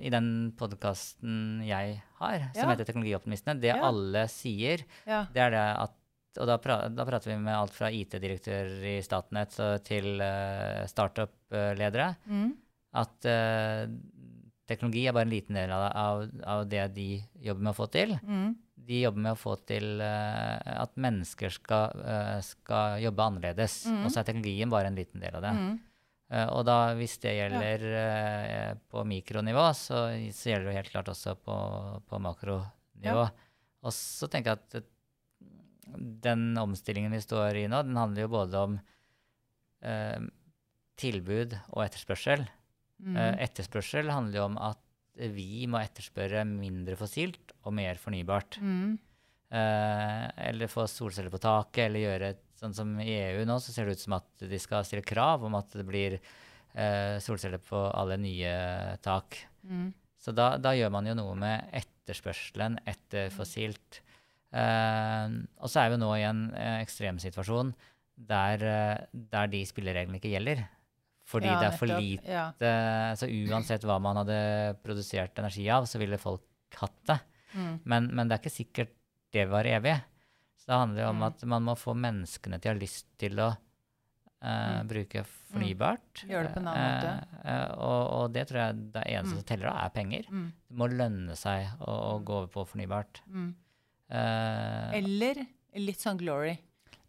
i den podkasten jeg har, som ja. heter Teknologioptimistene, det Ja. alle sier, Ja. det er det at og da, pra da, prater vi med alt fra IT-direktør i Statnett til uh, startup-ledere. Mm. At uh, teknologi er bare en liten del av, av, av, det de jobber med å få til. Mm. De jobber med å få til uh, at mennesker skal, skal jobbe annerledes. Mm. Og så er teknologien bare en liten del av det. og da, hvis det gjelder på mikronivå, så, så, gjelder det helt klart også på, på makronivå. Ja. Og så tenker jeg at den omstillingen vi står i nå, den handler jo både om tilbud og etterspørsel. Mm. Eh, etterspørsel handler jo om at vi må etterspørre mindre fossilt og mer fornybart. Mm. Eh, eller få solceller på taket, eller gjøre sånn som i EU nå, så ser det ut som at de skal stille krav om at det blir eh, solceller på alle nye tak. Mm. Så da, da, gjør man jo noe med etterspørselen etter fossilt. Eh, og så er vi nå i en uh, ekstremsituasjon der, uh, der de spillereglene ikke gjelder. Fordi ja, det er for lite Ja. Så uansett hva man hadde produsert energi av, så ville folk hatt det. Mm. Men, men det er ikke sikkert det var evig. Så det handler jo om Mm. at man må få menneskene til å ha lyst til å Mm. bruke fornybart. Gjøre det på en annen måte. og, og det tror jeg det eneste Mm. som teller da, er penger. Mm. Det må lønne seg å, å gå over på fornybart. Mm. Eh, Eller litt sånn glory.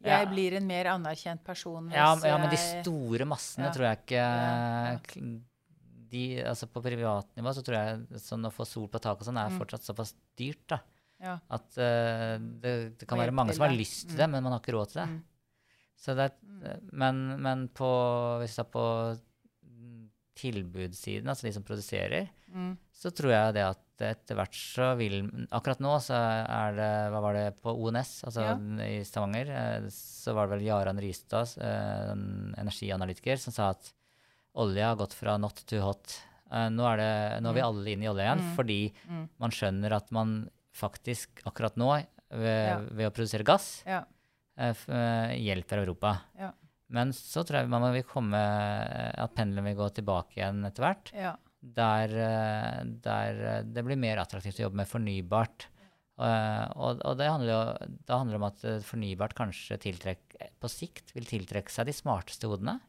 Jeg blir en mer anerkjent person ja, ja, men de store massene Ja. tror jeg ikke de, altså På privatnivå så tror jeg sånn å få sol på taket og sånn er Mm. fortsatt såpass dyrt. da. Ja. At uh, det, det kan være mange som har lyst til Mm. det, men man har ikke råd til det. Mm. Så det er, Mm. men, men på, hvis det er på mm, tilbudssiden, altså de som produserer, Mm. så tror jeg det at etter hvert så vil Akkurat nå så er det Hva var det på ONS, altså Ja. i Stavanger? eh, Så var det vel Jaran Rystad, eh, en energianalytiker, som sa at olje har gått fra not to hot. Eh, Nå er, det, nå er vi Mm. alle inne i olje igjen, Mm. fordi Mm. man skjønner at man faktisk akkurat nå, ved, Ja. ved å produsere gass, Ja. hjelper Europa. Ja. Men så tror jeg man vil komme, at pendelen vil gå tilbake igjen etter hvert. Der, eh, der eh, det blir mer attraktivt å jobbe med fornybart. Eh, og, og det handler jo da handler det om at fornybart kanskje tiltrekk, på sikt vil tiltrekke seg de smarteste hodene.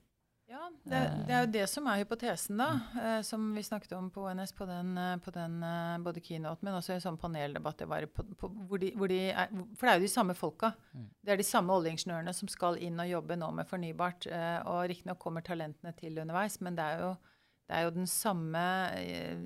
Ja, det, det er jo det som er hypotesen, da. Eh, som vi snakket om på ONS, på den, på den både keynote, men også i en sånn paneldebatt det var på, på, hvor de, hvor de er, For det er jo de samme folka. Mm. Det er de samme oljeingeniørene som skal inn og jobbe nå med fornybart. Og riktignok kommer talentene til underveis, men det er jo, det er jo den samme eh,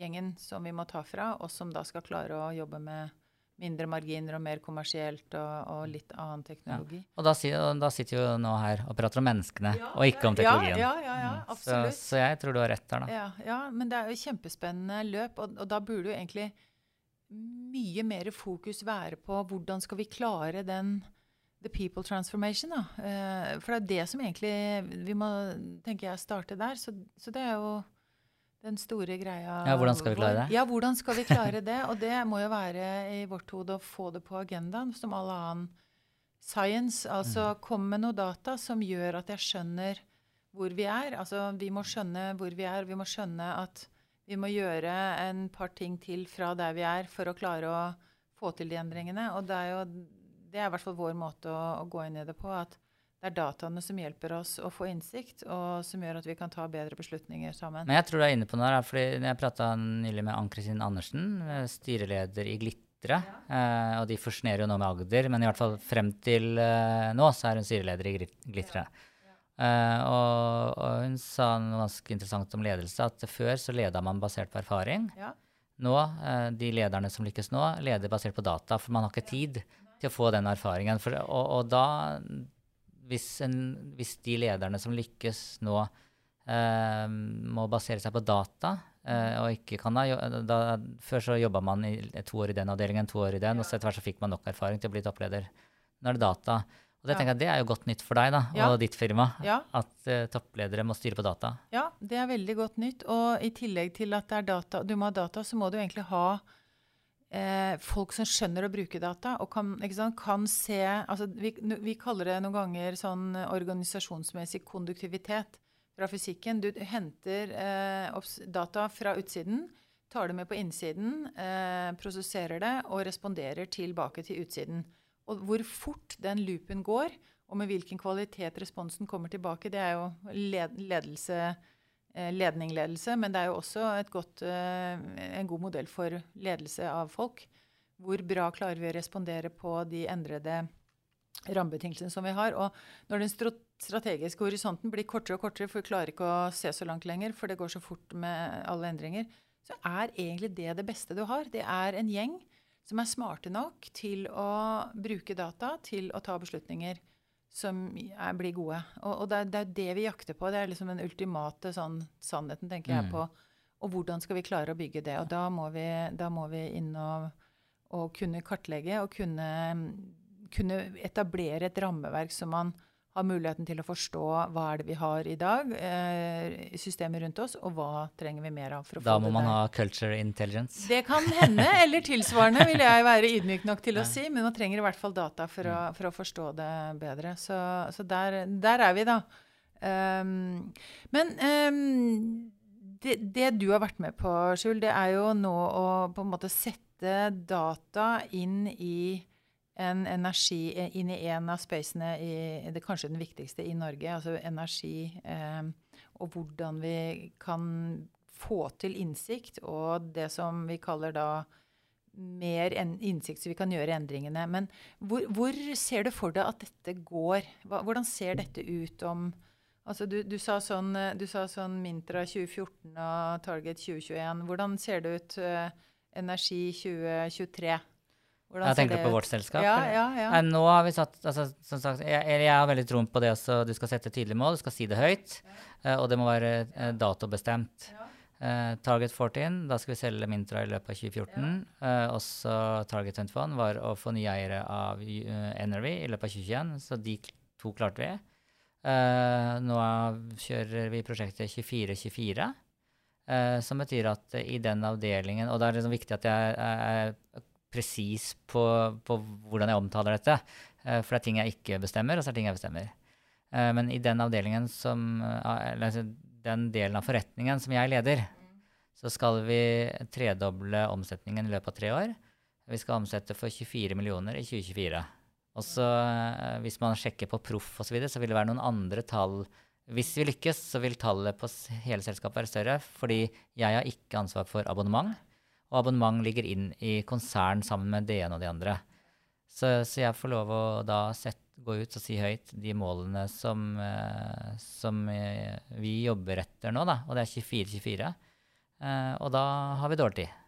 gjengen som vi må ta fra, og som da skal klare å jobbe med mindre marginer og mer kommersielt og, og litt annen teknologi. Og da, da sitter jo nå her og prater om menneskene, Ja, og ikke om teknologien. Ja, ja, ja, Mm. absolutt. Så, så jeg tror du har rett der, da. Ja, ja, men det er jo kjempespennende løp, og, og da burde jo egentlig mye mer fokus være på hvordan skal vi klare den the people transformation, da. Eh, for det er det som egentlig vi må, tenker jeg, starte der. Så, så det er jo den store greia. Ja, hvordan skal vi klare det? Ja, hvordan skal vi klare det? Og det må jo være i vårt hode å få det på agendaen, som all annen science. Altså Mm. komme med noe data som gjør at jeg skjønner hvor vi er. Altså, vi må skjønne hvor vi er. Vi må skjønne at Vi må gjøre en par ting til fra der vi er, for å klare å få til de endringene. Og det er jo det er i hvert fall vår måte å, å gå inn i det på. at det er dataene som hjelper oss å få innsikt, og som gjør at vi kan ta bedre beslutninger sammen. Men jeg tror du er inne på noe her, fordi jeg prata nylig med Ann-Kristin Andersen, eh, styreleder i Glitre. Ja. Eh, og de fusjonerer jo nå med Agder, men i hvert fall frem til eh, nå så er hun styreleder i Glitre. Ja. Uh, og, og, hun sa noe ganske interessant om ledelse, at før så leda man basert på erfaring. Ja. Nå, uh, de lederne som lykkes nå, leder basert på data, for man har ikke tid til å få den erfaringen. For, og, og, da, hvis, en, hvis, de lederne som lykkes nå, eh, må basere seg på data og ikke kan da, da Før så jobba man i to år i den avdelingen, to år i den, og så etter hvert så fikk man nok erfaring til å bli toppleder. Nå er det data. Og det, tenker jeg, det er jo godt nytt for deg da, ja. og ditt firma, ja. at uh, toppledere må styre på data. Ja, det er veldig godt nytt. Og i tillegg til at det er data, du må ha data, så må du egentlig ha eh, folk som skjønner å bruke data, og kan, kan se altså vi, vi, kaller det noen ganger sånn organisasjonsmessig konduktivitet fra fysikken. Du henter eh, data fra utsiden, tar det med på innsiden, eh, prosesserer det og responderer tilbake til utsiden. Og hvor fort den loopen går, og med hvilken kvalitet responsen kommer tilbake, det er jo ledelse, eh, ledningledelse, men det er jo også godt, eh, en god modell for ledelse av folk. Hvor bra klarer vi å respondere på de endrede rammebetingelsene som vi har. Og når den strategiske horisonten blir kortere og kortere, for vi klarer ikke å se så langt lenger, for det går så fort med alle endringer, så er egentlig det det beste du har. Det er en gjeng som er smarte nok til å bruke data til å ta beslutninger som er, blir gode. Og, og det, er, det, er, det vi jakter på. Det er liksom den ultimate sånn, sannheten, tenker mm. jeg på. Og hvordan skal vi klare å bygge det? Og da må vi, da må vi inn og, og, kunne kartlegge og kunne, kunne etablere et rammeverk som man har muligheten til å forstå hva er det vi har i dag, eh, systemet rundt oss, og hva trenger vi mer av. for å da få må man ha culture intelligence? Det kan hende, eller tilsvarende, vil jeg være ydmyk nok til å si. Men man trenger i hvert fall data for, å, mm. for å, forstå det bedre. Så, så der, der, er vi, da. Um, men um, det, det, du har vært med på, Skjul, det er jo nå å på en måte sette data inn i en energi eh, inn i en av spacene i det kanskje den viktigste i Norge, altså energi, eh, og hvordan vi kan få til innsikt, og det som vi kaller da mer innsikt, så vi kan gjøre endringene. Men hvor, hvor ser du for deg at dette går? Hva, hvordan ser dette ut om Altså du, du, sa sånn, du, sa sånn, Mintra 2014 og Target 2021. Hvordan ser det ut uh, Energi 2023? Hvordan jeg tenker på vårt selskap. Ja, ja, ja. Nå har vi satt, altså, som sagt, jeg, jeg har veldig troen på det også. Du skal sette tydelige mål, du skal si det høyt, uh, og det må være uh, datobestemt. Uh, Target 14, da skal vi selge Mintra i løpet av 2014. Uh, også Target 21 var å få nye eiere av uh, Energy i løpet av 2021, så de to klarte vi. nå kjører vi prosjektet 2424. som betyr at i den avdelingen Og det er liksom viktig at jeg er presis på, på, hvordan jeg omtaler dette. Uh, for det er ting jeg ikke bestemmer, og så er det ting jeg bestemmer. Uh, men i den avdelingen som uh, eller, altså, den delen av forretningen som jeg leder, så skal vi tredoble omsetningen i løpet av tre år. Vi skal omsette for 24 millioner i 2024. Og så hvis man sjekker på proff osv., så, videre, så vil det være noen andre tall. Hvis vi lykkes, så vil tallet på hele selskapet være større, fordi jeg har ikke ansvar for abonnement. Og abonnement ligger inn i konsern sammen med ene og det andre. Så, så jeg får lov å da sette, gå ut og si høyt de målene som, eh, som eh, vi jobber etter nå, da. Og det er 24-24. Eh, og da har vi dårlig tid.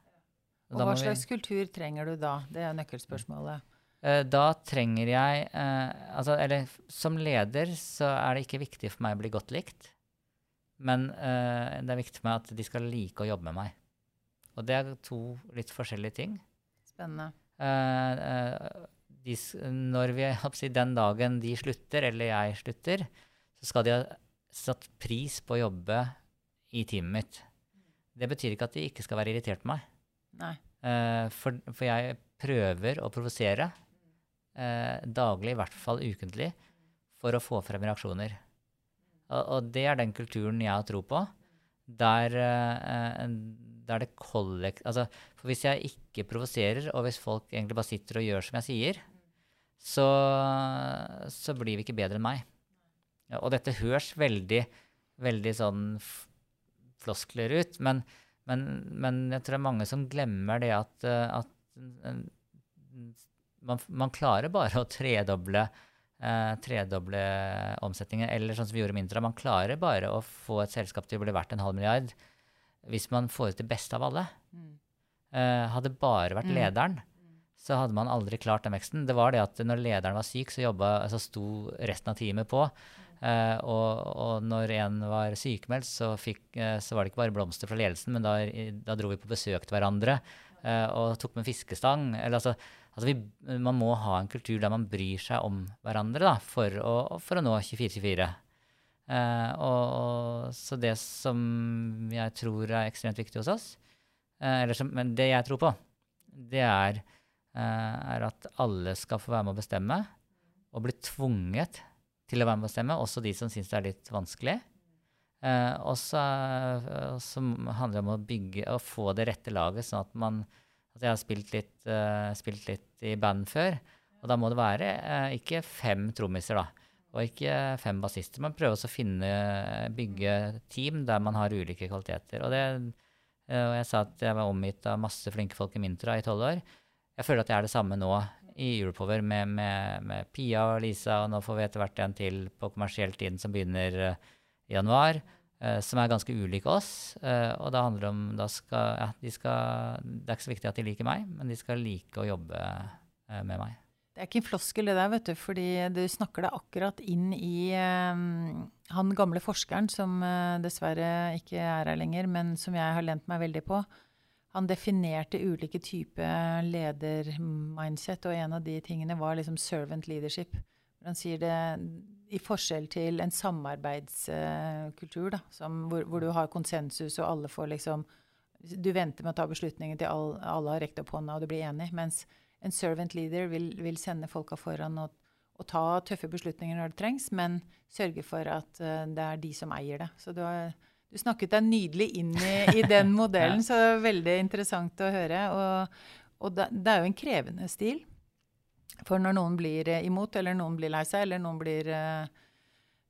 Og, hva slags vi, kultur trenger du da? Det er nøkkelspørsmålet. Da trenger jeg eh, altså, Eller som leder så er det ikke viktig for meg å bli godt likt. Men eh, det er viktig for meg at de skal like å jobbe med meg. Og det er to litt forskjellige ting. Spennende. Uh, uh, de, når vi, Den dagen de slutter, eller jeg slutter, så skal de ha satt pris på å jobbe i teamet mitt. Det betyr ikke at de ikke skal være irritert på meg. Nei. Uh, for, for, jeg prøver å provosere daglig, i hvert fall ukentlig, for å få frem reaksjoner. Og, og, det er den kulturen jeg har tro på. Der da er det kollekt... Altså, for hvis jeg ikke provoserer, og hvis folk egentlig bare sitter og gjør som jeg sier, så, så blir vi ikke bedre enn meg. Ja, og dette høres veldig, veldig sånn floskler ut, men, men, men, jeg tror det er mange som glemmer det at, at man, man, klarer bare å tredoble eh, tredoble omsetningen. Eller sånn som vi gjorde med Intra, man klarer bare å få et selskap til å bli verdt en halv milliard hvis man får ut det beste av alle. Mm. Uh, hadde bare vært mm. lederen, så hadde man aldri klart den veksten. Det var det at når lederen var syk, så, jobba, så sto resten av teamet på. Uh, og, og, når en var sykemeldt, så, fikk, uh, så, var det ikke bare blomster fra ledelsen, men da, da dro vi på besøk til hverandre og tok med fiskestang. Eller, altså, altså vi, man må ha en kultur der man bryr seg om hverandre da, for, å, for å nå 24-24. Uh, og, og, så det som jeg tror er ekstremt viktig hos oss, uh, eller som, men det jeg tror på, det er, uh, er, at alle skal få være med å bestemme, og bli tvunget til å være med å bestemme, også de som syns det er litt vanskelig. og så handler det om å bygge og få det rette laget, sånn at man altså Jeg har spilt litt, spilt litt i band før, og da må det være ikke fem trommiser, da og ikke fem bassister. Man prøver også å finne, bygge team der man har ulike kvaliteter. Og, det, eh, og jeg sa at jeg var omgitt av masse flinke folk i Mintra i tolv år. Jeg føler at jeg er det samme nå i Europower med, med, med, Pia og Lisa, og nå får vi etter hvert en til på kommersiell tiden som begynner i januar, uh, som er ganske ulike oss. Uh, og da handler det om da skal, ja, de skal, Det er ikke så viktig at de liker meg, men de skal like å jobbe med meg. Det er ikke en floskel, det der, vet du, fordi du snakker deg akkurat inn i um, han gamle forskeren som uh, dessverre ikke er her lenger, men som jeg har lent meg veldig på. Han definerte ulike typer ledermindset, og en av de tingene var liksom servant leadership. Han sier det i forskjell til en samarbeidskultur, uh, hvor, hvor, du har konsensus, og alle får liksom Du venter med å ta beslutninger til all, alle har rekt opp hånda, og du blir enig. mens en servant leader vil, vil sende folka foran og, og, ta tøffe beslutninger når det trengs, men sørge for at uh, det er de som eier det. Så du, har, du snakket deg nydelig inn i, i den modellen, så veldig interessant å høre. Og, og det, det, er jo en krevende stil. For når noen blir uh, imot, eller noen blir lei seg, eller noen blir uh,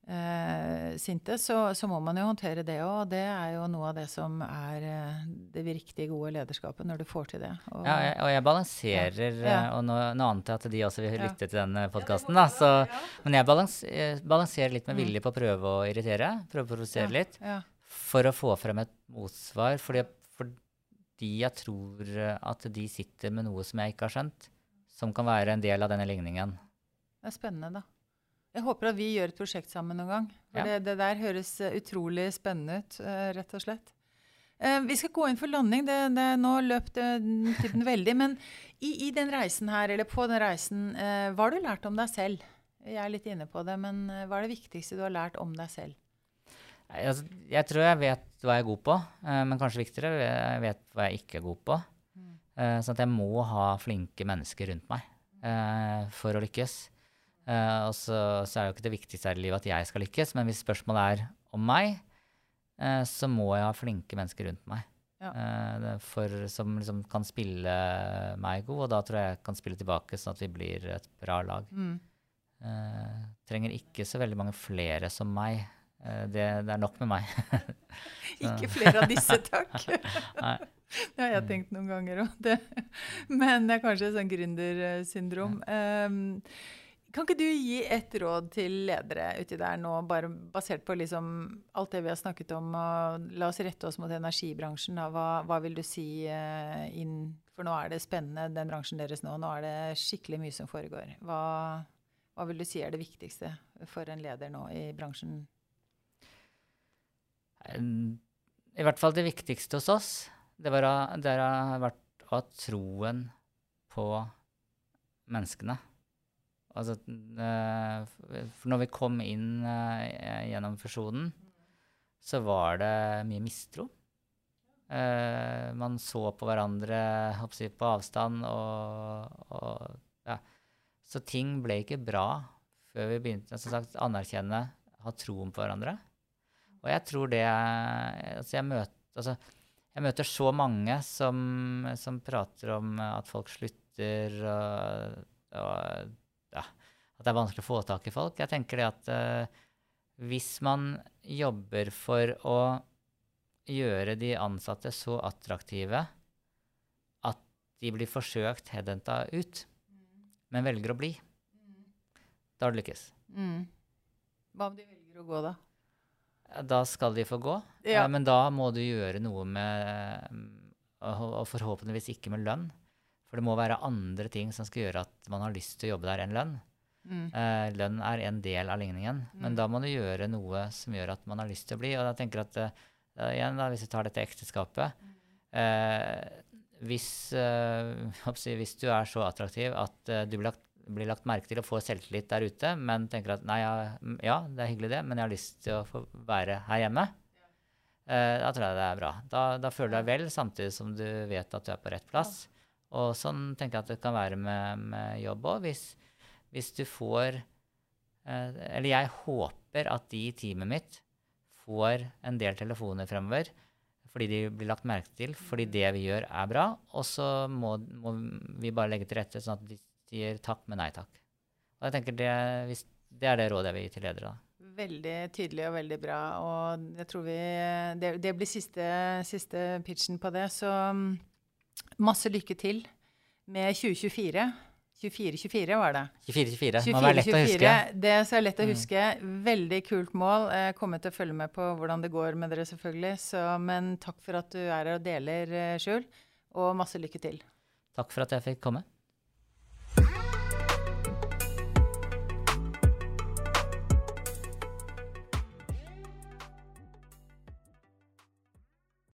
eh, sinte, så, så, må man jo håndtere det òg. Og det er jo noe av det som er eh, det virkelig gode lederskapet, når du får til det. Og, ja, jeg, og jeg balanserer, ja. Eh, og nå, nå antar jeg at de også vil lytte til denne podkasten, da. Så, men jeg balanserer, balanserer litt med mm. vilje på å prøve å irritere, prøve å provosere litt, for å få frem et motsvar. Fordi, fordi jeg tror at de sitter med noe som jeg ikke har skjønt, som kan være en del av denne ligningen. Det er spennende, da. Jeg håper at vi gjør et prosjekt sammen noen gang. For ja. det, det, der høres uh, utrolig spennende ut, uh, rett og slett. Uh, vi skal gå inn for landing. Det, det, nå løp typen veldig. Men i, i, den reisen her, eller på den reisen, hva har du lært om deg selv? Jeg er litt inne på det, men hva er det viktigste du har lært om deg selv? Jeg, altså, jeg tror jeg vet hva jeg er god på, men kanskje viktigere, jeg vet hva jeg ikke er god på. Mm. sånn at jeg må ha flinke mennesker rundt meg for å lykkes. Uh, og så, så, er jo ikke det viktigste her i livet at jeg skal lykkes, men hvis spørsmålet er om meg, uh, så må jeg ha flinke mennesker rundt meg. Ja. Uh, for, som liksom kan spille meg god, og da tror jeg jeg kan spille tilbake, sånn at vi blir et bra lag. Mm. trenger ikke så veldig mange flere som meg. Det, det, er nok med meg. ikke flere av disse, takk. Det har jeg tenkt noen ganger òg. Men det er kanskje et sånn gründersyndrom. Um, kan ikke du gi et råd til ledere uti der nå, bare basert på liksom alt det vi har snakket om? og La oss rette oss mot energibransjen. Hva, hva, vil du si uh, inn For nå er det spennende, den bransjen deres nå. Nå er det skikkelig mye som foregår. Hva, hva vil du si er det viktigste for en leder nå i bransjen? I hvert fall det viktigste hos oss, det, var, det har vært å ha troen på menneskene. Altså, eh, for når vi kom inn uh, gjennom fusjonen, så var det mye mistro. Uh, man så på hverandre på avstand, og, og, ja. Så ting ble ikke bra før vi begynte å anerkjenne, ha troen på hverandre. Og jeg tror det Altså, jeg møter Altså, jeg møter så mange som, som prater om at folk slutter, og, og at det er vanskelig å få tak i folk. Jeg tenker det at uh, hvis man jobber for å gjøre de ansatte så attraktive at de blir forsøkt headhenta ut, men velger å bli, da har du lykkes. Mm. Hva om de velger å gå, da? Da skal de få gå, Ja. eh, men da må du gjøre noe med Og og forhåpentligvis ikke med lønn. For det må være andre ting som skal gjøre at man har lyst til å jobbe der, enn lønn. Mm. Eh, lønn er en del av ligningen, men Mm. da må du gjøre noe som gjør at man har lyst til å bli. Og jeg tenker at eh, igjen da, Hvis vi tar dette ekteskapet eh, hvis, eh, jeg si, hvis du er så attraktiv at eh, du blir lagt, blir lagt merke til og får selvtillit der ute, men tenker at nei, ja, mm, ja, det er hyggelig det, men jeg har lyst til å få være her hjemme, da tror jeg det er bra. Da, da føler du deg vel, samtidig som du vet at du er på rett plass. Og sånn tenker jeg at det kan være med, med jobb òg. Hvis, hvis du får eh, Eller jeg håper at de i teamet mitt får en del telefoner fremover fordi de blir lagt merke til, fordi det vi gjør, er bra. Og så må, må vi bare legge til rette sånn at de sier takk, men nei takk. Og jeg tenker det, hvis, det er det rådet jeg vil gi til ledere. da. Veldig tydelig og veldig bra. Og jeg tror vi Det, det blir siste, siste pitchen på det. Så mm, masse lykke til med 2024. 24-24 var det. 24-24 må være lett å huske. Det som er lett å Mm. huske. Veldig kult mål. Jeg kommer til å følge med på hvordan det går med dere, selvfølgelig. Så, men takk for at du er her og deler, eh, Skjul. Og masse lykke til. Takk for at jeg fikk komme.